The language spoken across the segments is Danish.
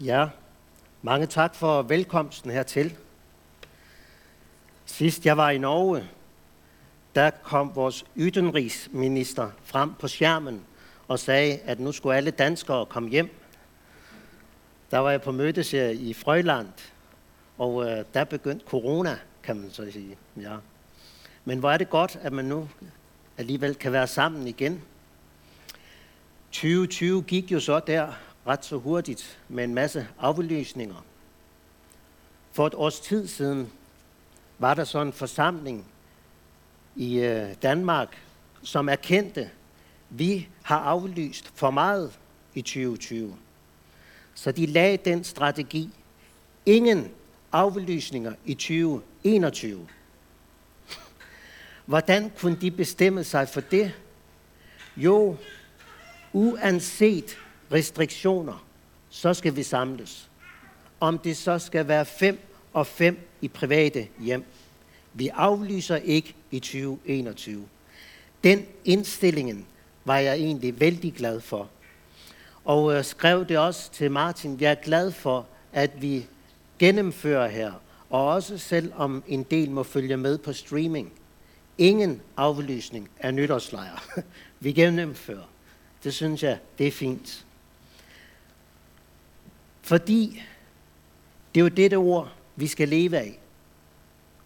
Ja, mange tak for velkomsten hertil. Sidst jeg var i Norge, der kom vores ydenrigsminister frem på skærmen og sagde, at nu skulle alle danskere komme hjem. Der var jeg på mødes i Frøland, og øh, der begyndte corona, kan man så sige. Ja. Men hvor er det godt, at man nu alligevel kan være sammen igen. 2020 gik jo så der ret så hurtigt med en masse aflysninger. For et års tid siden var der så en forsamling i øh, Danmark, som erkendte, vi har aflyst for meget i 2020. Så de lagde den strategi. Ingen aflysninger i 2021. Hvordan kunne de bestemme sig for det? Jo, uanset restriktioner, så skal vi samles. Om det så skal være fem og fem i private hjem. Vi aflyser ikke i 2021. Den indstillingen var jeg egentlig vældig glad for. Og øh, skrev det også til Martin, jeg er glad for, at vi gennemfører her, og også selvom en del må følge med på streaming. Ingen aflysning af nytårslejre. vi gennemfører. Det synes jeg, det er fint. Fordi det er jo dette ord, vi skal leve af.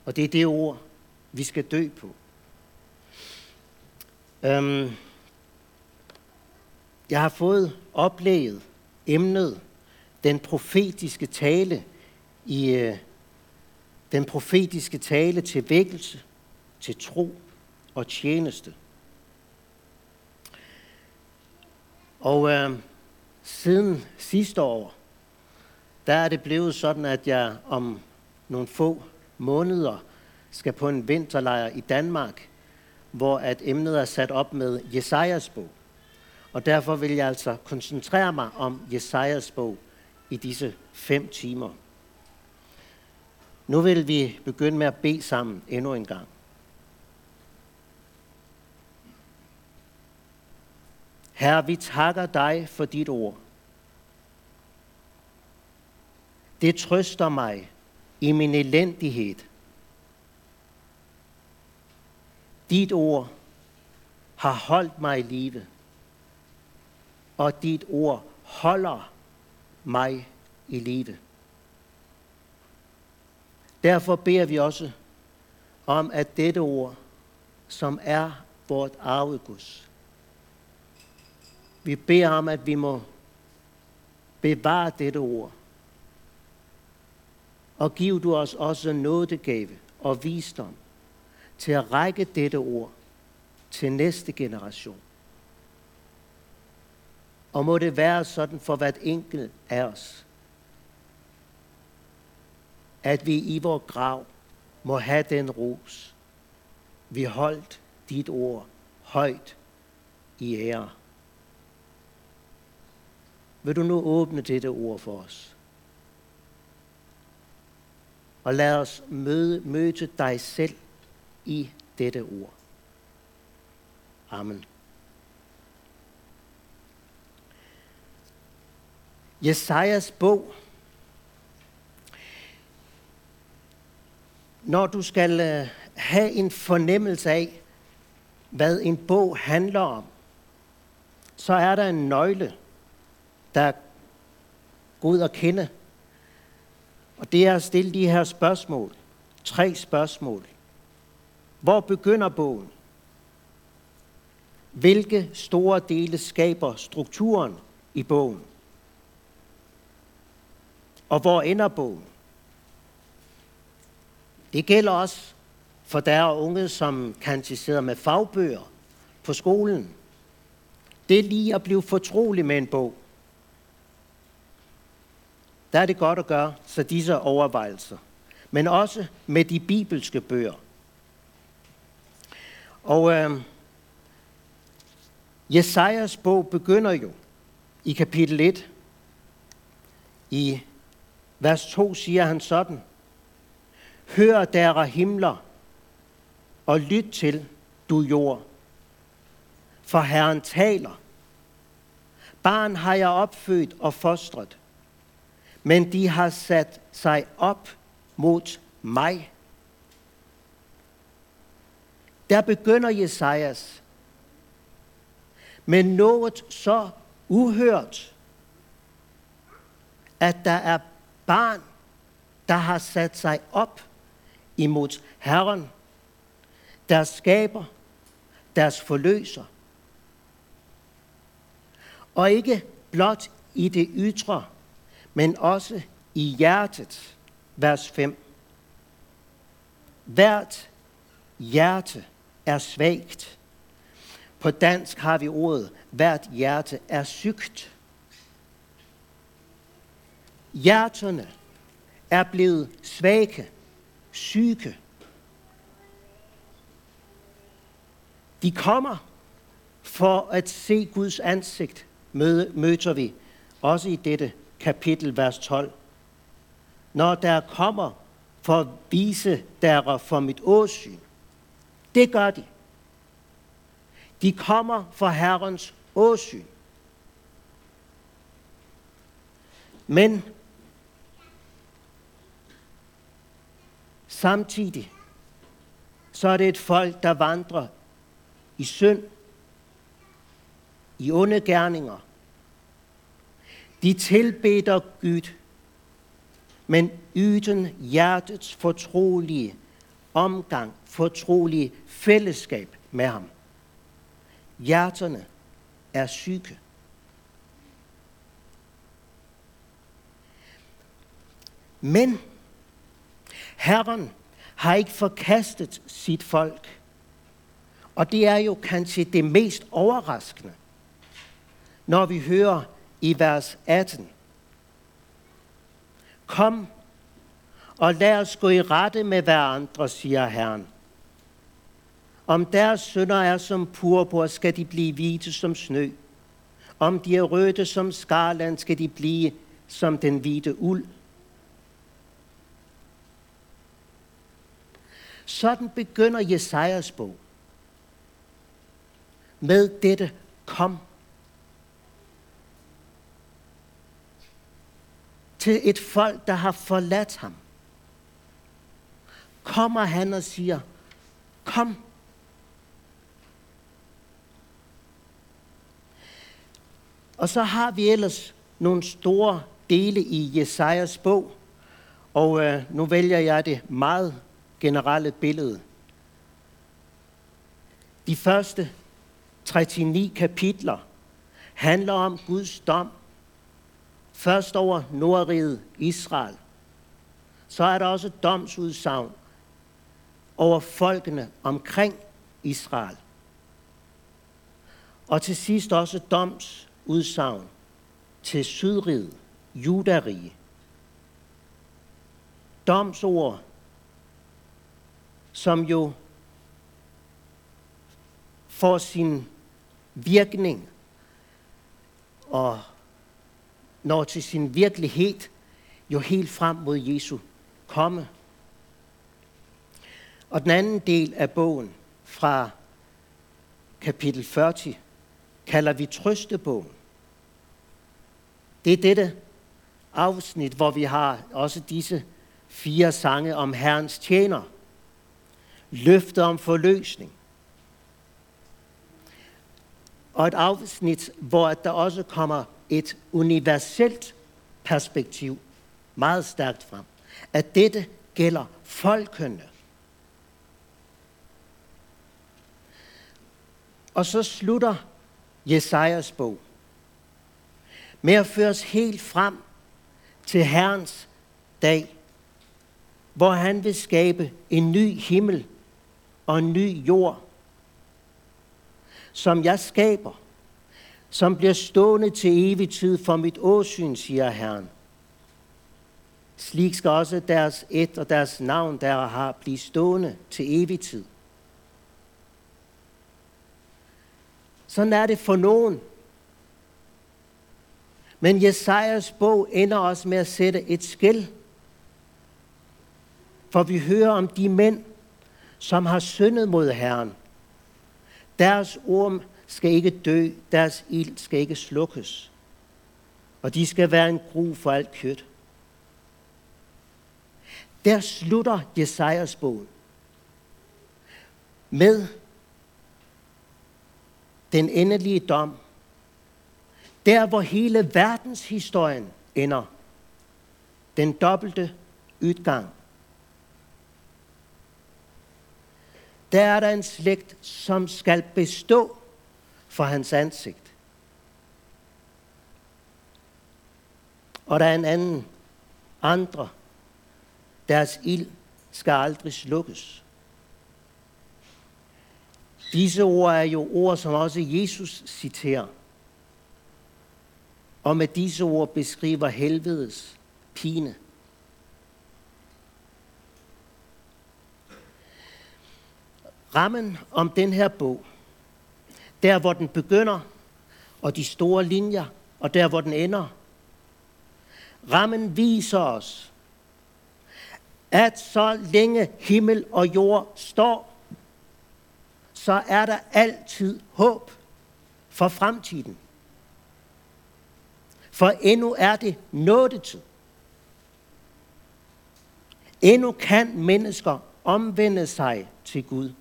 Og det er det ord, vi skal dø på. Øhm, jeg har fået oplevet emnet, den profetiske tale i øh, den profetiske tale til vækkelse, til tro og tjeneste. Og øh, siden sidste år, der er det blevet sådan, at jeg om nogle få måneder skal på en vinterlejr i Danmark, hvor at emnet er sat op med Jesajas bog. Og derfor vil jeg altså koncentrere mig om Jesajas bog i disse fem timer. Nu vil vi begynde med at bede sammen endnu en gang. Herre, vi takker dig for dit ord. Det trøster mig i min elendighed. Dit ord har holdt mig i live, og dit ord holder mig i live. Derfor beder vi også om, at dette ord, som er vort arvegods, vi beder om, at vi må bevare dette ord. Og giv du os også nådegave og visdom til at række dette ord til næste generation. Og må det være sådan for hvert enkelt af os, at vi i vores grav må have den ros. Vi holdt dit ord højt i ære. Vil du nu åbne dette ord for os? Og lad os møde, møde dig selv i dette ord. Amen. Jesajas bog. Når du skal øh, have en fornemmelse af, hvad en bog handler om, så er der en nøgle, der er god at kende. Og det er at stille de her spørgsmål. Tre spørgsmål. Hvor begynder bogen? Hvilke store dele skaber strukturen i bogen? Og hvor ender bogen? Det gælder også for der er unge, som kantiserer med fagbøger på skolen. Det er lige at blive fortrolig med en bog der er det godt at gøre så disse overvejelser. Men også med de bibelske bøger. Og øh, Jesajas bog begynder jo i kapitel 1. I vers 2 siger han sådan. Hør der himler, og lyt til, du jord. For Herren taler. Barn har jeg opfødt og fostret men de har sat sig op mod mig. Der begynder Jesajas med noget så uhørt, at der er barn, der har sat sig op imod Herren, deres skaber, deres forløser. Og ikke blot i det ytre, men også i hjertet. Vers 5. Hvert hjerte er svagt. På dansk har vi ordet, hvert hjerte er sygt. Hjerterne er blevet svage, syge. De kommer for at se Guds ansigt, møder vi også i dette kapitel, vers 12. Når der kommer for at vise der for mit åsyn. Det gør de. De kommer for Herrens åsyn. Men samtidig så er det et folk, der vandrer i synd, i onde gerninger. De tilbeder Gud, men uden hjertets fortrolige omgang, fortrolige fællesskab med ham. Hjerterne er syge. Men Herren har ikke forkastet sit folk. Og det er jo kanskje det mest overraskende, når vi hører i vers 18. Kom og lad os gå i rette med hverandre, siger Herren. Om deres sønder er som purpur, skal de blive hvide som snø. Om de er røde som skarland, skal de blive som den hvide uld. Sådan begynder Jesajas bog. Med dette kom. Til et folk, der har forladt ham. Kommer han og siger, kom. Og så har vi ellers nogle store dele i Jesajas bog, og øh, nu vælger jeg det meget generelle billede. De første 39 kapitler handler om Guds dom. Først over Nordriget Israel. Så er der også domsudsagn over folkene omkring Israel. Og til sidst også domsudsagn til Sydriget, Judarige. Domsord som jo får sin virkning og når til sin virkelighed jo helt frem mod Jesu komme. Og den anden del af bogen fra kapitel 40 kalder vi trøstebogen. Det er dette afsnit, hvor vi har også disse fire sange om Herrens tjener – løfter om forløsning. Og et afsnit, hvor der også kommer et universelt perspektiv meget stærkt frem. At dette gælder folkene. Og så slutter Jesajas bog med at føre os helt frem til Herrens dag, hvor han vil skabe en ny himmel og en ny jord, som jeg skaber, som bliver stående til evig tid for mit åsyn, siger Herren. Slik skal også deres et og deres navn, der har, blive stående til evig tid. Sådan er det for nogen. Men Jesajas bog ender også med at sætte et skæld. For vi hører om de mænd, som har syndet mod Herren. Deres orm skal ikke dø, deres ild skal ikke slukkes. Og de skal være en gru for alt kød. der slutter Jesajas bog med den endelige dom. Der, hvor hele verdenshistorien ender. Den dobbelte udgang. Der er der en slægt, som skal bestå for hans ansigt. Og der er en anden, andre. Deres ild skal aldrig slukkes. Disse ord er jo ord, som også Jesus citerer. Og med disse ord beskriver helvedes pine. Rammen om den her bog, der hvor den begynder, og de store linjer, og der hvor den ender, rammen viser os, at så længe himmel og jord står, så er der altid håb for fremtiden. For endnu er det nådetid. Endnu kan mennesker omvende sig til Gud.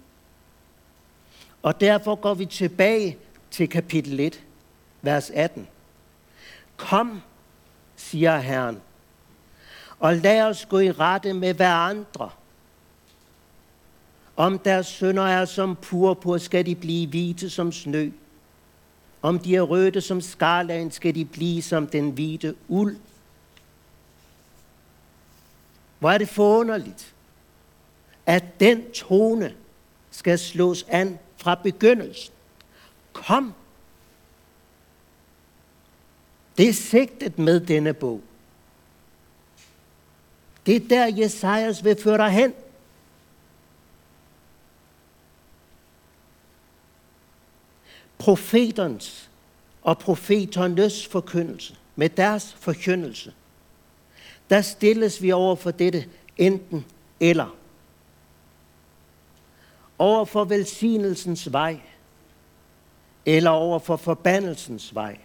Og derfor går vi tilbage til kapitel 1, vers 18. Kom, siger Herren, og lad os gå i rette med hverandre. Om deres sønder er som purpur, skal de blive hvide som snø. Om de er røde som skarlagen, skal de blive som den hvide uld. Hvor er det forunderligt, at den tone skal slås an fra begyndelsen. Kom. Det er sigtet med denne bog. Det er der, Jesajas vil føre dig hen. Profeternes og profeternes forkyndelse, med deres forkyndelse, der stilles vi over for dette enten eller. Over for velsignelsens vej, eller over for forbandelsens vej.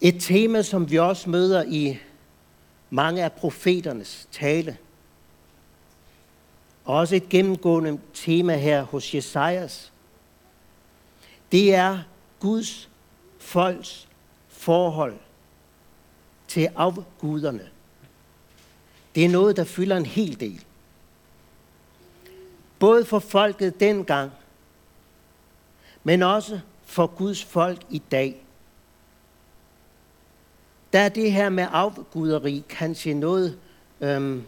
Et tema, som vi også møder i mange af profeternes tale. Og også et gennemgående tema her hos Jesajas. Det er Guds folks forhold til afguderne. Det er noget, der fylder en hel del. Både for folket dengang, men også for Guds folk i dag. Der er det her med afguderi kanskje noget, øhm,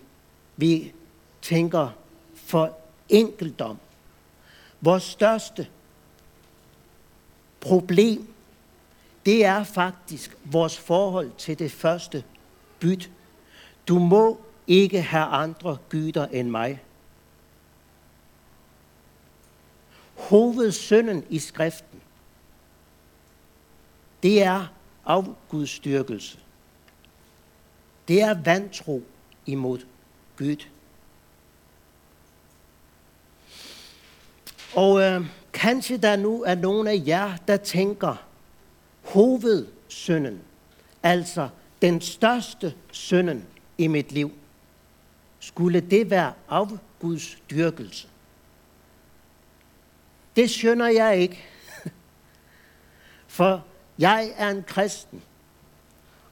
vi tænker for enkeldom. Vores største problem, det er faktisk vores forhold til det første byt. Du må ikke have andre gyder end mig. Hovedsynden i skriften, det er afgudstyrkelse. Det er vantro imod Gud. Og øh, kanskje der nu er nogen af jer, der tænker, hovedsynden, altså den største synden i mit liv, skulle det være afguds dyrkelse? Det skønner jeg ikke. For jeg er en kristen.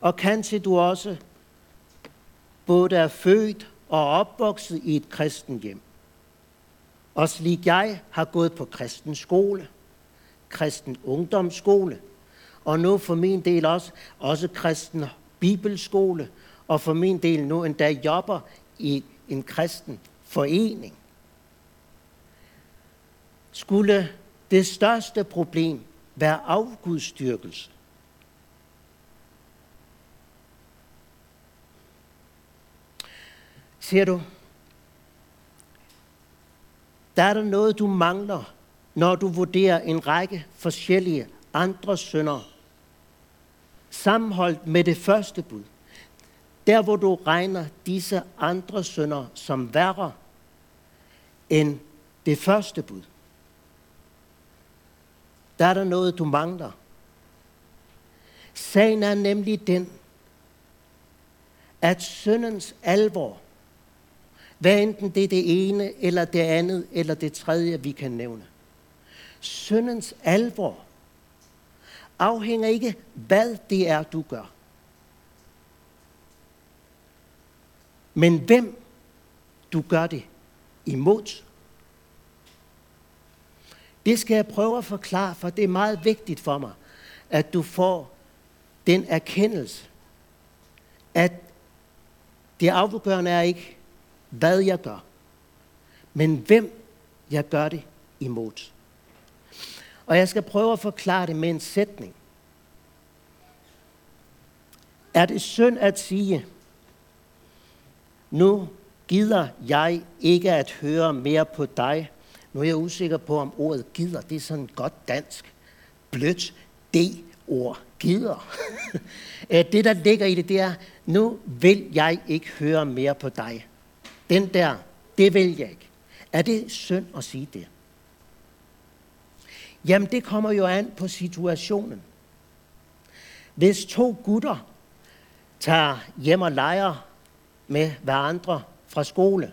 Og kanskje du også både er født og opvokset i et kristen hjem. Og slik jeg har gået på kristen skole, kristen ungdomsskole, og nu for min del også, også kristen bibelskole, og for min del nu endda jobber i en kristen forening. Skulle det største problem være afgudstyrkelse? Ser du, der er der noget, du mangler, når du vurderer en række forskellige andre sønder, sammenholdt med det første bud. Der, hvor du regner disse andre sønder som værre end det første bud, der er der noget, du mangler. Sagen er nemlig den, at syndens alvor, hvad enten det er det ene, eller det andet, eller det tredje, vi kan nævne. Syndens alvor afhænger ikke, hvad det er, du gør. Men hvem du gør det imod. Det skal jeg prøve at forklare, for det er meget vigtigt for mig, at du får den erkendelse, at det afgørende er ikke, hvad jeg gør, men hvem jeg gør det imod. Og jeg skal prøve at forklare det med en sætning. Er det synd at sige, nu gider jeg ikke at høre mere på dig. Nu er jeg usikker på, om ordet gider, det er sådan godt dansk. Blødt D-ord. Gider. Øh, det, der ligger i det, det er, nu vil jeg ikke høre mere på dig. Den der, det vil jeg ikke. Er det synd at sige det? Jamen, det kommer jo an på situationen. Hvis to gutter tager hjem og leger med hverandre fra skole,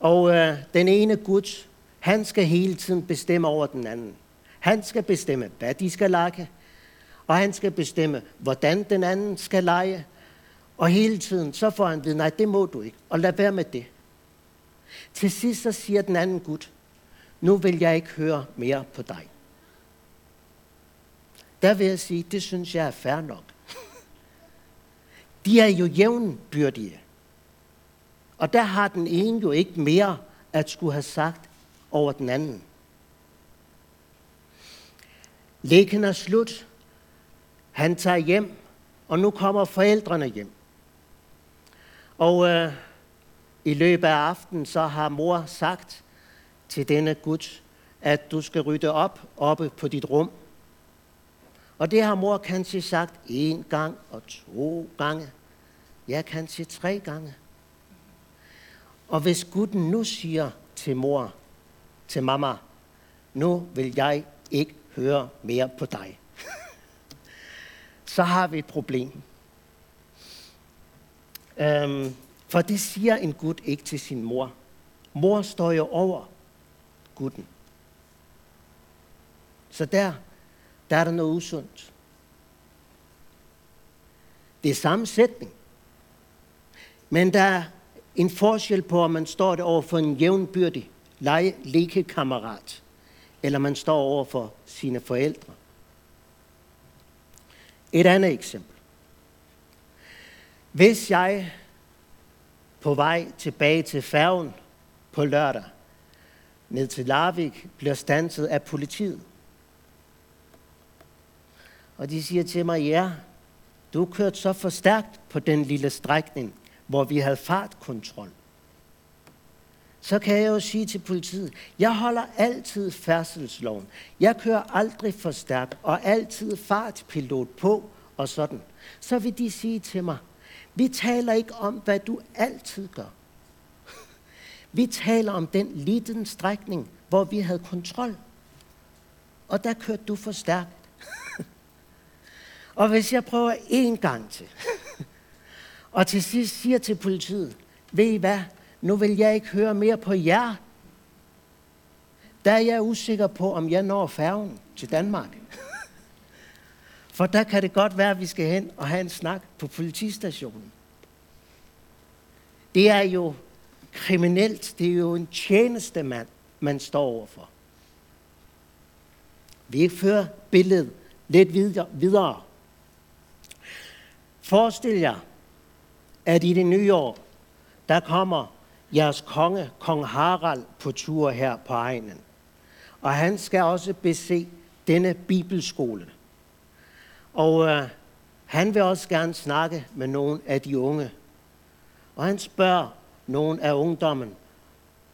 og øh, den ene gut, han skal hele tiden bestemme over den anden. Han skal bestemme, hvad de skal lege, og han skal bestemme, hvordan den anden skal lege. Og hele tiden, så får han ved, nej, det må du ikke, og lad være med det. Til sidst så siger den anden gut, nu vil jeg ikke høre mere på dig. Der vil jeg sige, det synes jeg er fair nok. De er jo jævnbyrdige. Og der har den ene jo ikke mere at skulle have sagt over den anden. Leken er slut. Han tager hjem, og nu kommer forældrene hjem. Og øh, i løbet af aftenen, så har mor sagt til denne gut, at du skal rydde op oppe på dit rum. Og det har mor kanskje sagt en gang og to gange. Ja, kanskje tre gange. Og hvis gutten nu siger til mor, til mamma, nu vil jeg ikke høre mere på dig, så har vi et problem. Øhm, for det siger en gut ikke til sin mor. Mor står jo over gutten. Så der, der er der noget usundt. Det er samme sætning. Men der er en forskel på, om man står der over for en jævnbyrdig lekekammerat, eller man står over for sine forældre. Et andet eksempel. Hvis jeg på vej tilbage til færgen på lørdag ned til Larvik bliver stanset af politiet. Og de siger til mig, ja, du kørte så for stærkt på den lille strækning, hvor vi havde fartkontrol. Så kan jeg jo sige til politiet, jeg holder altid færdselsloven. Jeg kører aldrig for stærkt, og altid fartpilot på, og sådan. Så vil de sige til mig, vi taler ikke om, hvad du altid gør. Vi taler om den lille strækning, hvor vi havde kontrol. Og der kørte du for stærkt. og hvis jeg prøver en gang til, og til sidst siger til politiet, ved I hvad, nu vil jeg ikke høre mere på jer. Der er jeg usikker på, om jeg når færgen til Danmark. For der kan det godt være, at vi skal hen og have en snak på politistationen. Det er jo kriminelt. Det er jo en tjeneste, man, man står overfor. Vi fører billedet lidt videre. Forestil jer, at i det nye år, der kommer jeres konge, kong Harald, på tur her på egnen. Og han skal også bese denne bibelskole. Og øh, han vil også gerne snakke med nogle af de unge. Og han spørger nogen af ungdommen,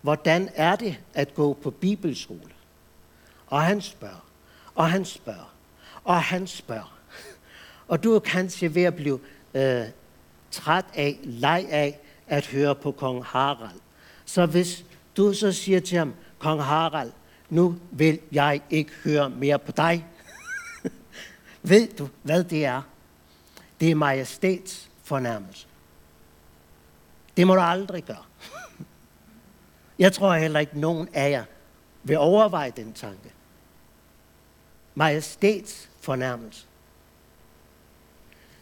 hvordan er det at gå på bibelskole? Og han spørger, og han spørger, og han spørger. Og du er kanskje ved at blive øh, træt af, leg af at høre på kong Harald. Så hvis du så siger til ham, kong Harald, nu vil jeg ikke høre mere på dig. Ved du, hvad det er? Det er majestæts fornærmelse. Det må du aldrig gøre. Jeg tror heller ikke, nogen af jer vil overveje den tanke. Majestæts fornærmelse.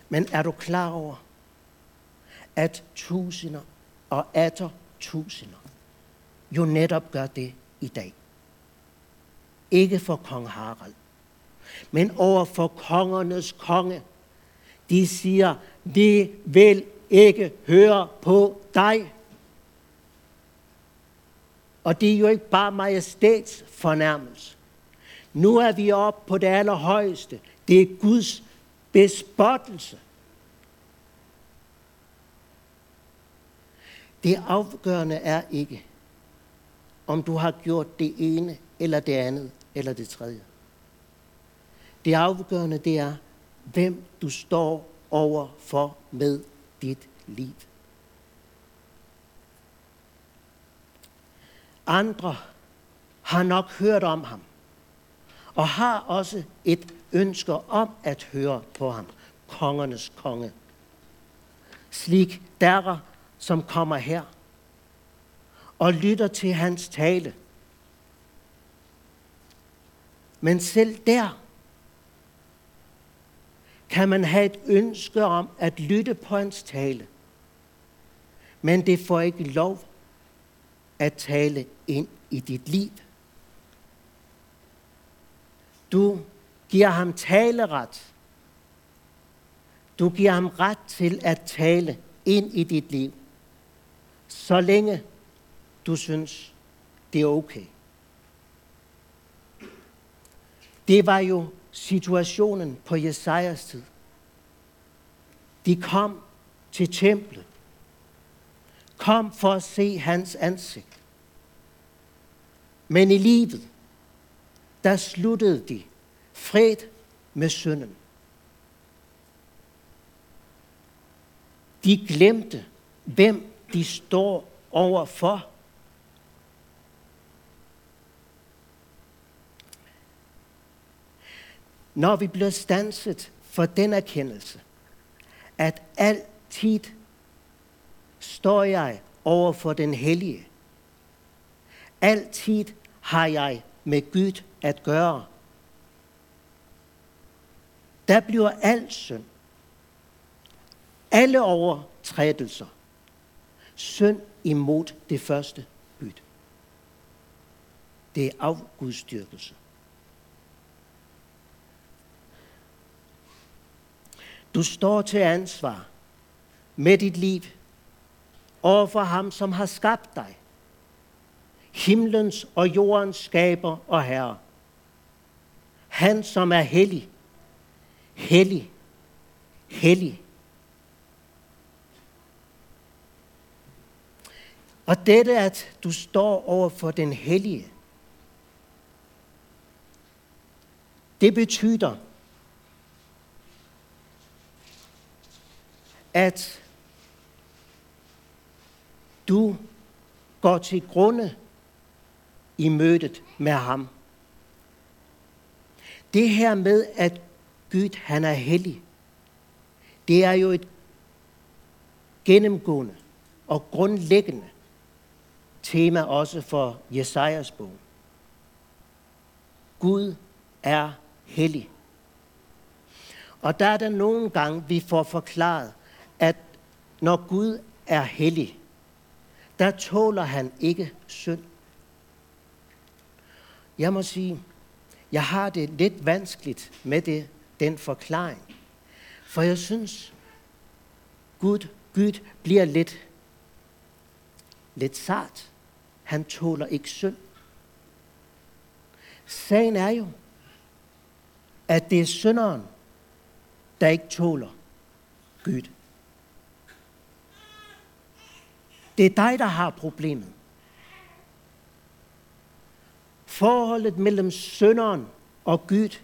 Men er du klar over, at tusinder og atter tusinder jo netop gør det i dag? Ikke for kong Harald, men over for kongernes konge. De siger, vi vil ikke høre på dig. Og det er jo ikke bare majestæts fornærmelse. Nu er vi oppe på det allerhøjeste. Det er Guds bespottelse. Det afgørende er ikke, om du har gjort det ene, eller det andet, eller det tredje. Det afgørende, det er, hvem du står over for med dit liv. Andre har nok hørt om ham, og har også et ønske om at høre på ham, kongernes konge. Slik derer, som kommer her og lytter til hans tale. Men selv der kan man have et ønske om at lytte på hans tale. Men det får ikke lov at tale ind i dit liv. Du giver ham taleret. Du giver ham ret til at tale ind i dit liv, så længe du synes, det er okay. Det var jo situationen på Jesajas tid. De kom til templet. Kom for at se hans ansigt. Men i livet, der sluttede de fred med synden. De glemte, hvem de står overfor. Når vi bliver stanset for den erkendelse, at altid står jeg over for den hellige. Altid har jeg med Gud at gøre. Der bliver al synd, alle overtrædelser, synd imod det første byt. Det er afgudstyrkelse. Du står til ansvar med dit liv over for ham, som har skabt dig. Himlens og jordens skaber og herre. Han, som er hellig. Hellig. Hellig. Og dette, at du står over for den hellige, det betyder, at du går til grunde i mødet med ham. Det her med, at Gud han er hellig, det er jo et gennemgående og grundlæggende tema også for Jesajas bog. Gud er hellig. Og der er der nogle gange, vi får forklaret, når Gud er hellig, der tåler han ikke synd. Jeg må sige, jeg har det lidt vanskeligt med det, den forklaring. For jeg synes, Gud, Gud bliver lidt, lidt sart. Han tåler ikke synd. Sagen er jo, at det er synderen, der ikke tåler Gud. Det er dig, der har problemet. Forholdet mellem sønderen og Gud,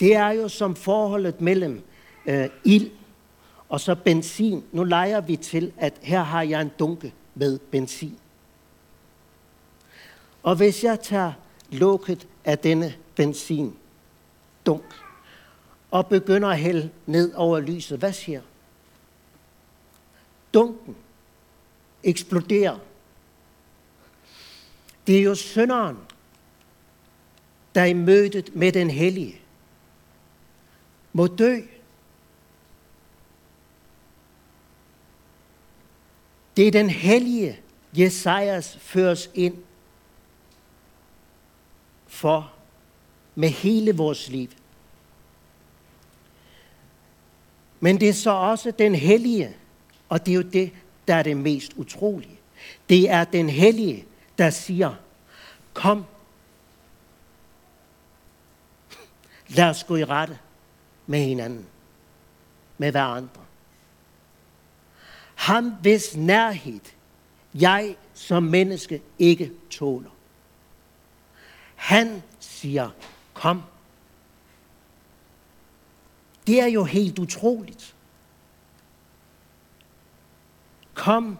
det er jo som forholdet mellem øh, ild og så benzin. Nu leger vi til, at her har jeg en dunke med benzin. Og hvis jeg tager lukket af denne benzin dunk, og begynder at hælde ned over lyset. Hvad siger? Dunken eksploderer. Det er jo synderen, der i mødet med den hellige må dø. Det er den hellige, Jesajas føres ind for med hele vores liv. Men det er så også den hellige, og det er jo det, der er det mest utrolige. Det er den hellige, der siger, kom, lad os gå i rette med hinanden, med hverandre. Ham, hvis nærhed jeg som menneske ikke tåler. Han siger, kom. Det er jo helt utroligt. Kom,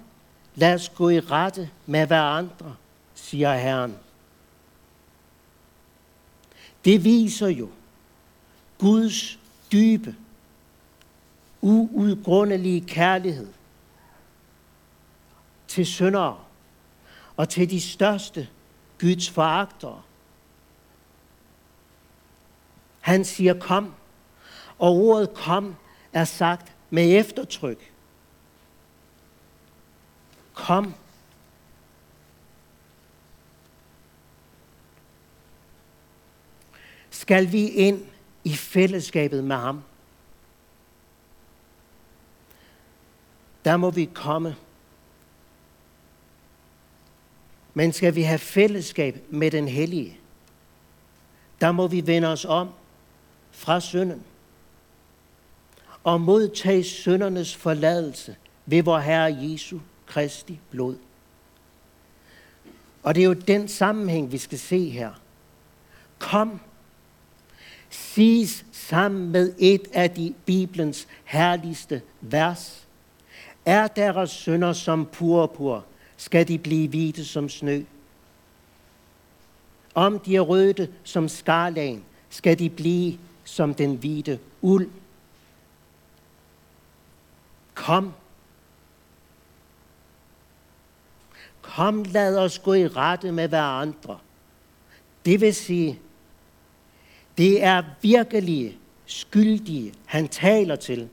lad os gå i rette med hverandre, siger Herren. Det viser jo Guds dybe, uudgrundelige kærlighed til syndere og til de største Guds foragtere. Han siger kom, og ordet kom er sagt med eftertryk. Kom. Skal vi ind i fællesskabet med ham? Der må vi komme. Men skal vi have fællesskab med den hellige, der må vi vende os om fra synden og modtage syndernes forladelse ved vor Herre Jesu Kristi blod. Og det er jo den sammenhæng, vi skal se her. Kom, siges sammen med et af de Bibelens herligste vers. Er deres sønder som purpur, skal de blive hvide som snø. Om de er røde som skarlagen, skal de blive som den hvide uld. Kom. Kom, lad os gå i rette med hverandre. Det vil sige, det er virkelig skyldige, han taler til.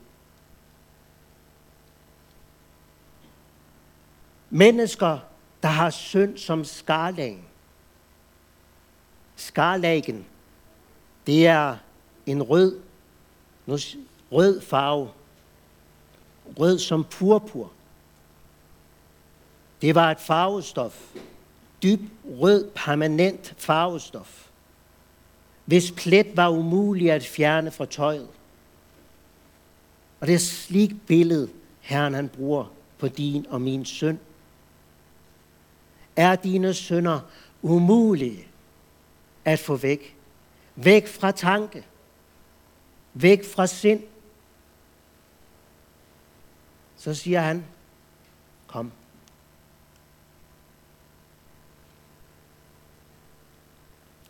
Mennesker, der har synd som skarlagen. Skarlagen, det er en rød, rød farve. Rød som purpur. Det var et farvestof. Dyb rød, permanent farvestof. Hvis plet var umuligt at fjerne fra tøjet. Og det er slik billede, Herren han bruger på din og min søn. Er dine sønder umulige at få væk? Væk fra tanke. Væk fra sind. Så siger han, kom.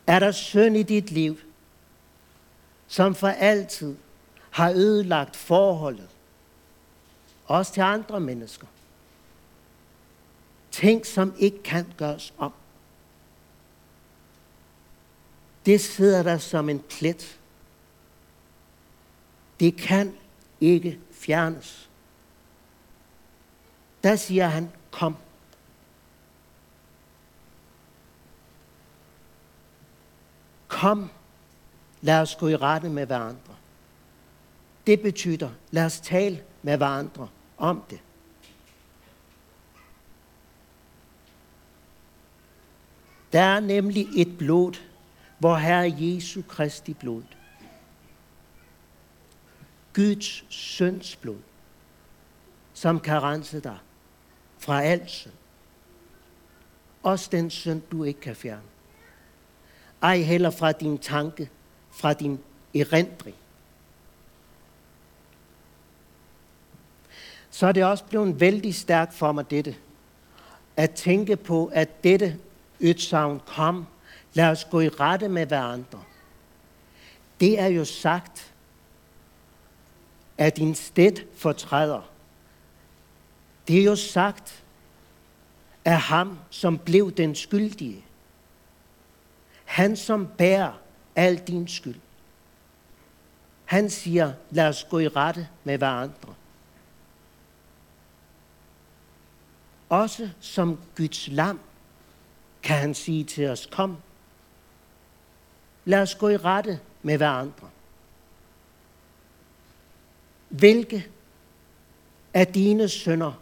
Er der synd i dit liv, som for altid har ødelagt forholdet, også til andre mennesker? Ting, som ikke kan gøres om. Det sidder der som en plet. Det kan ikke fjernes. Der siger han, kom. Kom, lad os gå i rette med hverandre. Det betyder, lad os tale med hverandre om det. Der er nemlig et blod, hvor Herre Jesu Kristi blod. Guds søns blod, som kan rense dig fra alt synd. Også den synd, du ikke kan fjerne. Ej heller fra din tanke, fra din erindring. Så er det også blevet vældig stærkt for mig dette, at tænke på, at dette ytsavn kom, lad os gå i rette med hverandre. Det er jo sagt at din sted fortræder. Det er jo sagt af ham, som blev den skyldige. Han, som bærer al din skyld. Han siger, lad os gå i rette med hverandre. Også som Guds lam kan han sige til os, kom, lad os gå i rette med hverandre. Hvilke af dine sønner,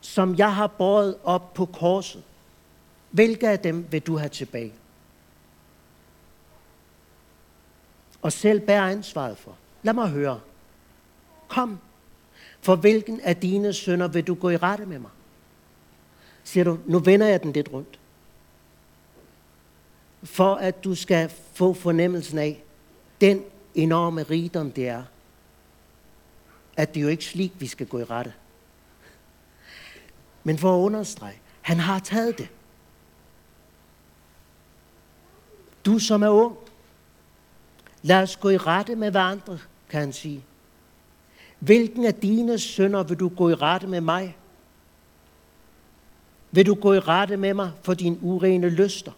som jeg har båret op på korset, hvilke af dem vil du have tilbage? Og selv bærer ansvaret for. Lad mig høre. Kom, for hvilken af dine sønner vil du gå i rette med mig? Siger du, nu vender jeg den lidt rundt. For at du skal få fornemmelsen af den enorme rigdom, det er, at det jo ikke er slik, vi skal gå i rette. Men for at understrege, han har taget det. Du som er ung, lad os gå i rette med hverandre, kan han sige. Hvilken af dine sønner vil du gå i rette med mig? Vil du gå i rette med mig for dine urene lyster,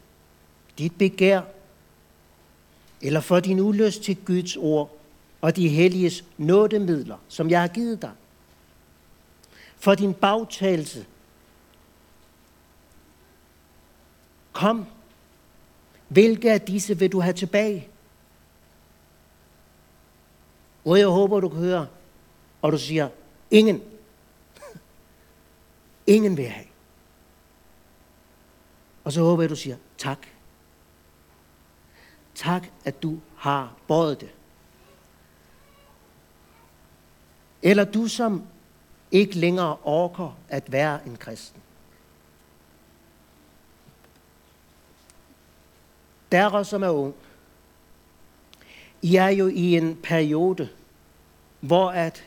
dit begær, eller for din ulyst til Guds ord og de helliges nådemidler, som jeg har givet dig? For din bagtagelse. Kom, hvilke af disse vil du have tilbage? Og jeg håber, du kan høre, og du siger, ingen. ingen vil have. Og så håber jeg, du siger, tak. Tak, at du har båret det. Eller du, som ikke længere orker at være en kristen. Der, som er ung, I er jo i en periode, hvor at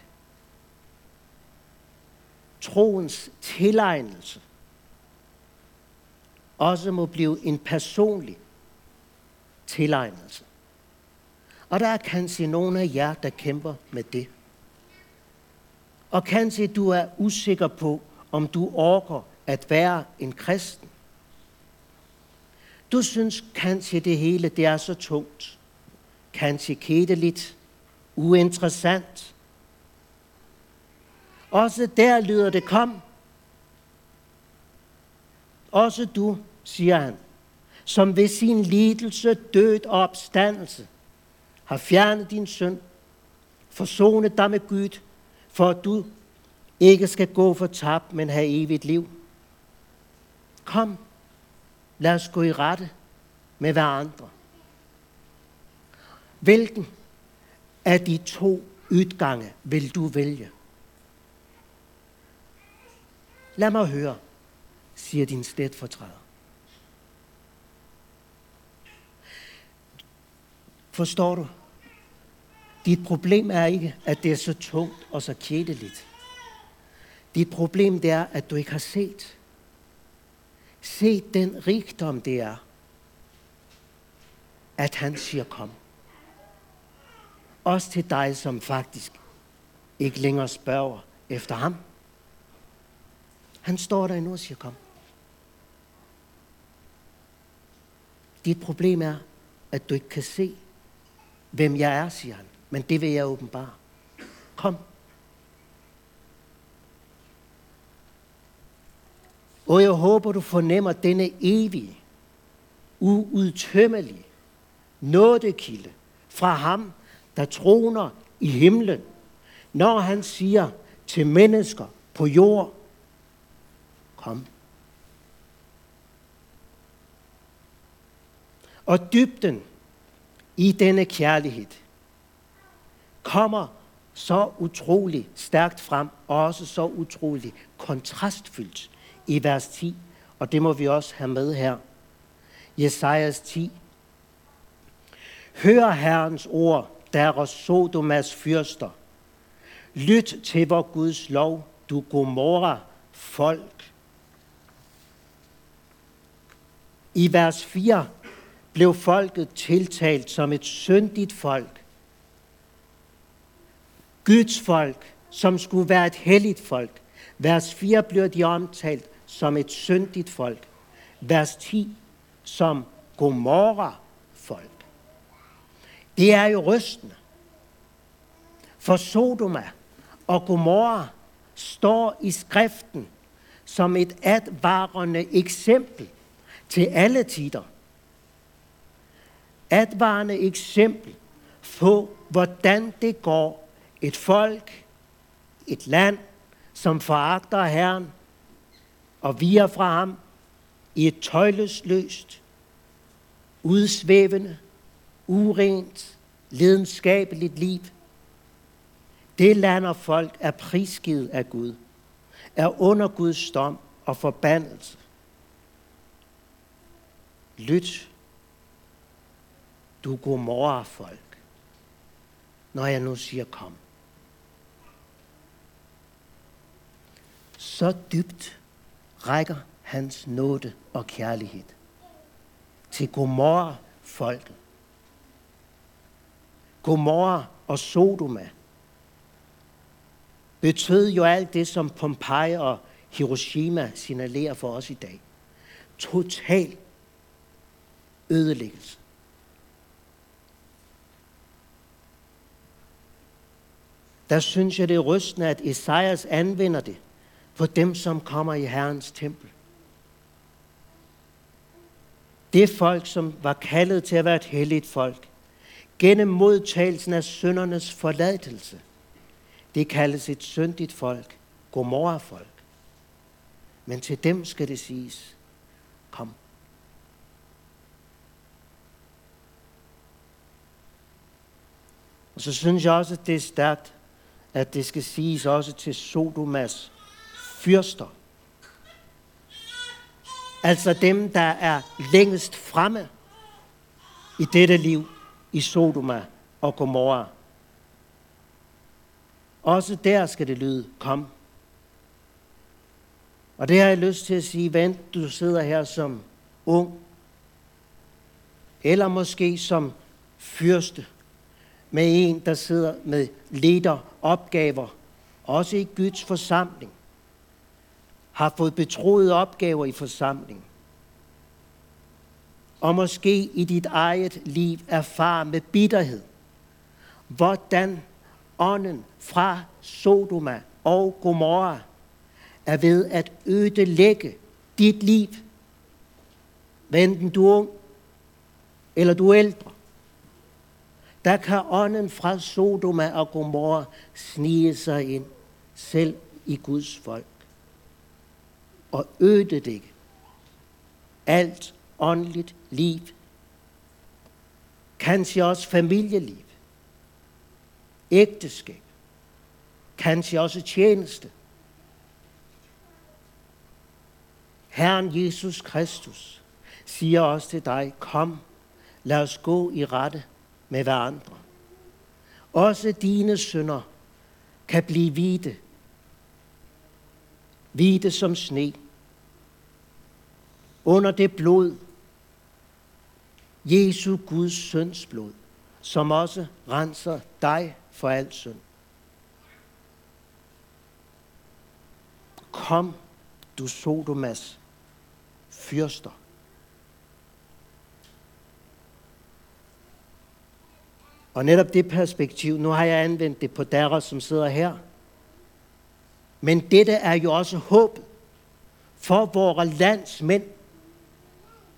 troens tilegnelse også må blive en personlig tilegnelse. Og der er kanskje nogle af jer, der kæmper med det. Og kanskje du er usikker på, om du orker at være en kristen. Du synes kanskje det hele det er så tungt. Kanskje kedeligt, uinteressant. Også der lyder det, kom. Også du, siger han, som ved sin lidelse, død og opstandelse har fjernet din søn, forsonet dig med Gud, for at du ikke skal gå for tab, men have evigt liv. Kom, lad os gå i rette med hverandre. Hvilken af de to udgange vil du vælge? Lad mig høre, siger din stedfortræder. Forstår du? Dit problem er ikke, at det er så tungt og så kedeligt. Dit problem det er, at du ikke har set. Se den rigdom, det er, at han siger kom. Også til dig, som faktisk ikke længere spørger efter ham. Han står der endnu og siger, kom. Dit problem er, at du ikke kan se, hvem jeg er, siger han. Men det vil jeg åbenbare. Kom. Og jeg håber, du fornemmer denne evige, uudtømmelige nådekilde fra ham, der troner i himlen, når han siger til mennesker på jord, kom. Og dybden i denne kærlighed kommer så utrolig stærkt frem, og også så utrolig kontrastfyldt i vers 10, og det må vi også have med her. Jesajas 10. Hør Herrens ord, der er Sodomas fyrster. Lyt til vor Guds lov, du Gomorra folk. I vers 4 blev folket tiltalt som et syndigt folk. Guds folk, som skulle være et helligt folk. Vers 4 bliver de omtalt som et syndigt folk. Vers 10 som Gomorra det er jo rystende. For Sodoma og Gomorra står i skriften som et advarende eksempel til alle tider. Advarende eksempel på, hvordan det går et folk, et land, som foragter Herren og viger fra ham i et tøjlesløst, udsvævende, urent, lidenskabeligt liv. Det land og folk er prisgivet af Gud, er under Guds dom og forbandelse. Lyt, du godmorgen folk, når jeg nu siger kom. Så dybt rækker hans nåde og kærlighed til godmorgen folket. Gomorra og Sodoma betød jo alt det, som Pompeji og Hiroshima signalerer for os i dag. Total ødelæggelse. Der synes jeg, det er rystende, at Esajas anvender det for dem, som kommer i Herrens tempel. Det folk, som var kaldet til at være et helligt folk, gennem modtagelsen af søndernes forladelse. Det kaldes et syndigt folk, Gomorra-folk. Men til dem skal det siges, kom. Og så synes jeg også, at det er stærkt, at det skal siges også til Sodomas fyrster. Altså dem, der er længst fremme i dette liv i Sodoma og Gomorra. Også der skal det lyde, kom. Og det har jeg lyst til at sige, hvad du sidder her som ung, eller måske som fyrste, med en, der sidder med leder opgaver, også i Guds forsamling, har fået betroet opgaver i forsamlingen og måske i dit eget liv erfare med bitterhed, hvordan ånden fra Sodoma og Gomorra er ved at ødelægge dit liv, hvad enten du er ung eller du er ældre. Der kan ånden fra Sodoma og Gomorra snige sig ind, selv i Guds folk, og ødelægge alt åndeligt liv. Kanskje også familieliv. Ægteskab. Kanskje også tjeneste. Herren Jesus Kristus siger også til dig, kom, lad os gå i rette med hverandre. Også dine sønder kan blive hvide. Hvide som sne. Under det blod, Jesu Guds søns blod, som også renser dig for al synd. Kom, du Sodomas fyrster. Og netop det perspektiv, nu har jeg anvendt det på dere, som sidder her. Men dette er jo også håbet for vores landsmænd,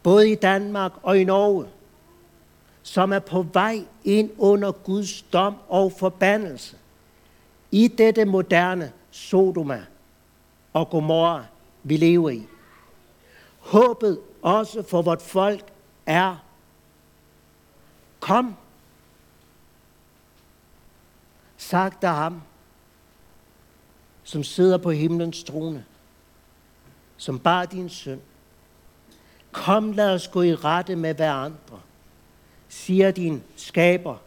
både i Danmark og i Norge, som er på vej ind under Guds dom og forbandelse. I dette moderne Sodoma og Gomorra, vi lever i. Håbet også for vort folk er, kom, sagt af ham, som sidder på himlens trone, som bar din søn, Kom, lad os gå i rette med hver andre, siger din skaber,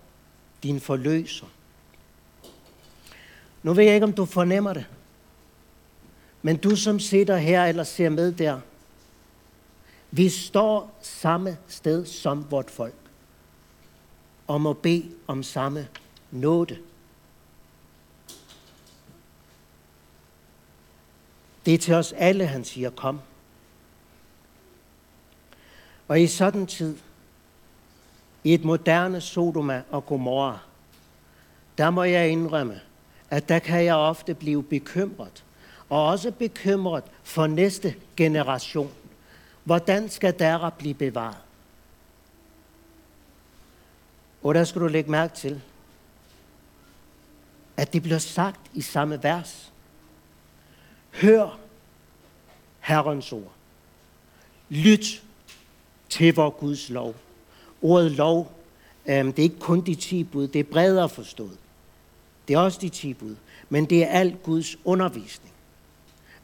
din forløser. Nu ved jeg ikke, om du fornemmer det, men du som sidder her eller ser med der, vi står samme sted som vort folk og må bede om samme nåde. Det er til os alle, han siger, kom. Og i sådan tid, i et moderne Sodoma og Gomorra, der må jeg indrømme, at der kan jeg ofte blive bekymret. Og også bekymret for næste generation. Hvordan skal der blive bevaret? Og der skal du lægge mærke til, at det bliver sagt i samme vers. Hør Herrens ord. Lyt til vor Guds lov. Ordet lov, øhm, det er ikke kun de ti bud, det er bredere forstået. Det er også de ti bud, men det er alt Guds undervisning.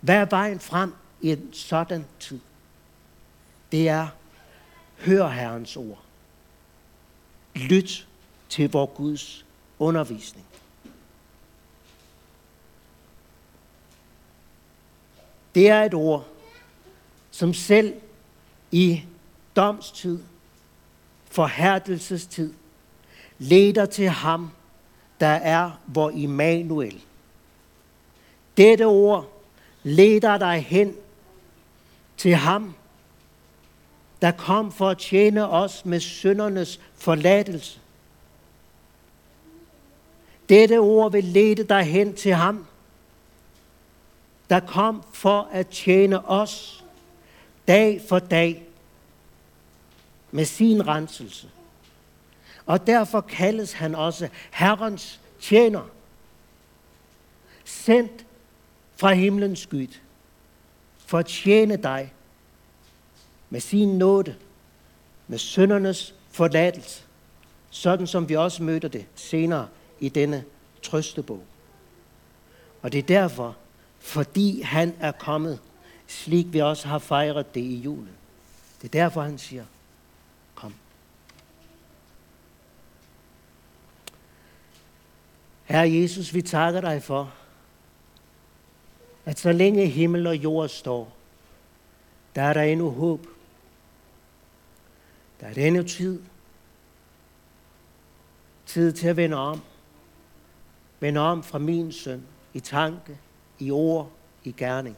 Hvad er vejen frem i en sådan tid? Det er, hør Herrens ord. Lyt til vor Guds undervisning. Det er et ord, som selv i domstid, forhærdelsestid, leder til ham, der er vor Immanuel. Dette ord leder dig hen til ham, der kom for at tjene os med syndernes forladelse. Dette ord vil lede dig hen til ham, der kom for at tjene os dag for dag med sin renselse. Og derfor kaldes han også Herrens tjener. Sendt fra himlens Gud, for at tjene dig med sin nåde, med søndernes forladelse, sådan som vi også møder det senere i denne trøstebog. Og det er derfor, fordi han er kommet, slik vi også har fejret det i julen. Det er derfor, han siger, kom. Herre Jesus, vi takker dig for, at så længe himmel og jord står, der er der endnu håb. Der er endnu tid. Tid til at vende om. Vende om fra min søn i tanke, i ord, i gerning.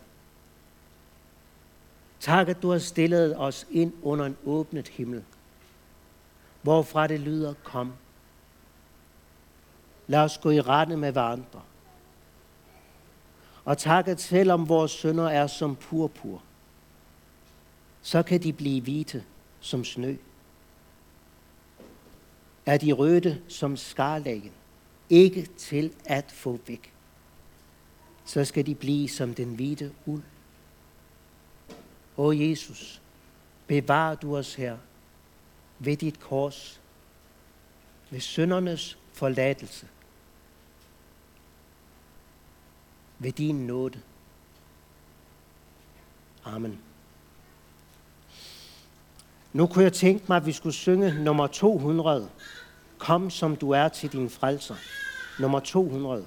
Tak, at du har stillet os ind under en åbnet himmel, hvorfra det lyder, kom. Lad os gå i rette med hverandre. Og tak, at selvom vores sønder er som purpur, så kan de blive hvide som snø. Er de røde som skarlægen, ikke til at få væk så skal de blive som den hvide uld. O Jesus, bevar du os her ved dit kors, ved søndernes forladelse, ved din nåde. Amen. Nu kunne jeg tænke mig, at vi skulle synge nummer 200. Kom som du er til din frelser. Nummer 200.